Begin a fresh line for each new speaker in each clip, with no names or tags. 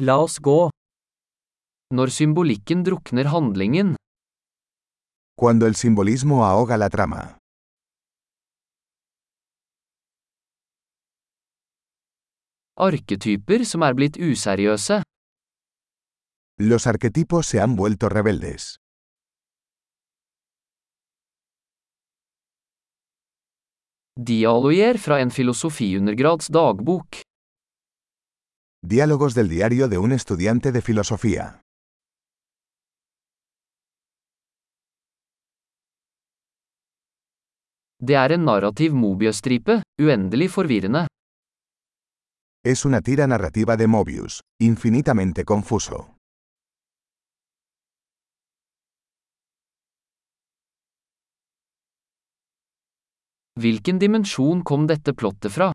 La oss gå.
Når symbolikken drukner handlingen.
Cuando el simbolismo ahoga la trama.
Arketyper som er blitt useriøse.
Los arquetipos se han vuelto rebeldes.
Dialoger fra en filosofiundergrads dagbok.
Diálogos del diario de un estudiante de filosofía.
Er
es una tira narrativa de Mobius, infinitamente confuso.
kom plottet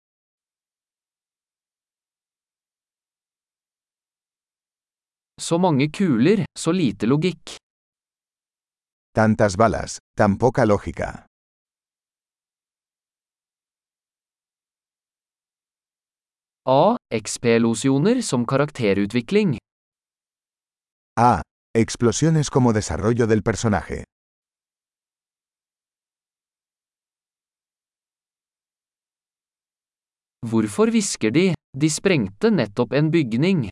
Så mange kuler, så lite logikk.
Tantas balas, tan poca lógica.
A. XP-losjoner som karakterutvikling.
A. Explosiones como desarrollo del personaje.
Hvorfor hvisker de? De sprengte nettopp en bygning.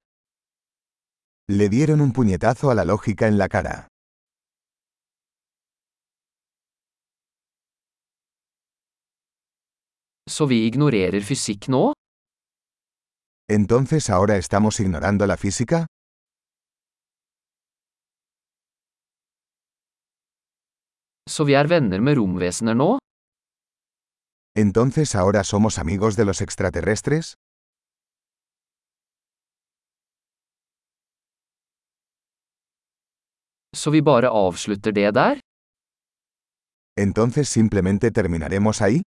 Le dieron un puñetazo a la lógica en la cara. Entonces ahora estamos ignorando la física?
Er
Entonces ahora somos amigos de los extraterrestres?
Så vi bare avslutter det der?
Entonces simplemente terminaremos ahí?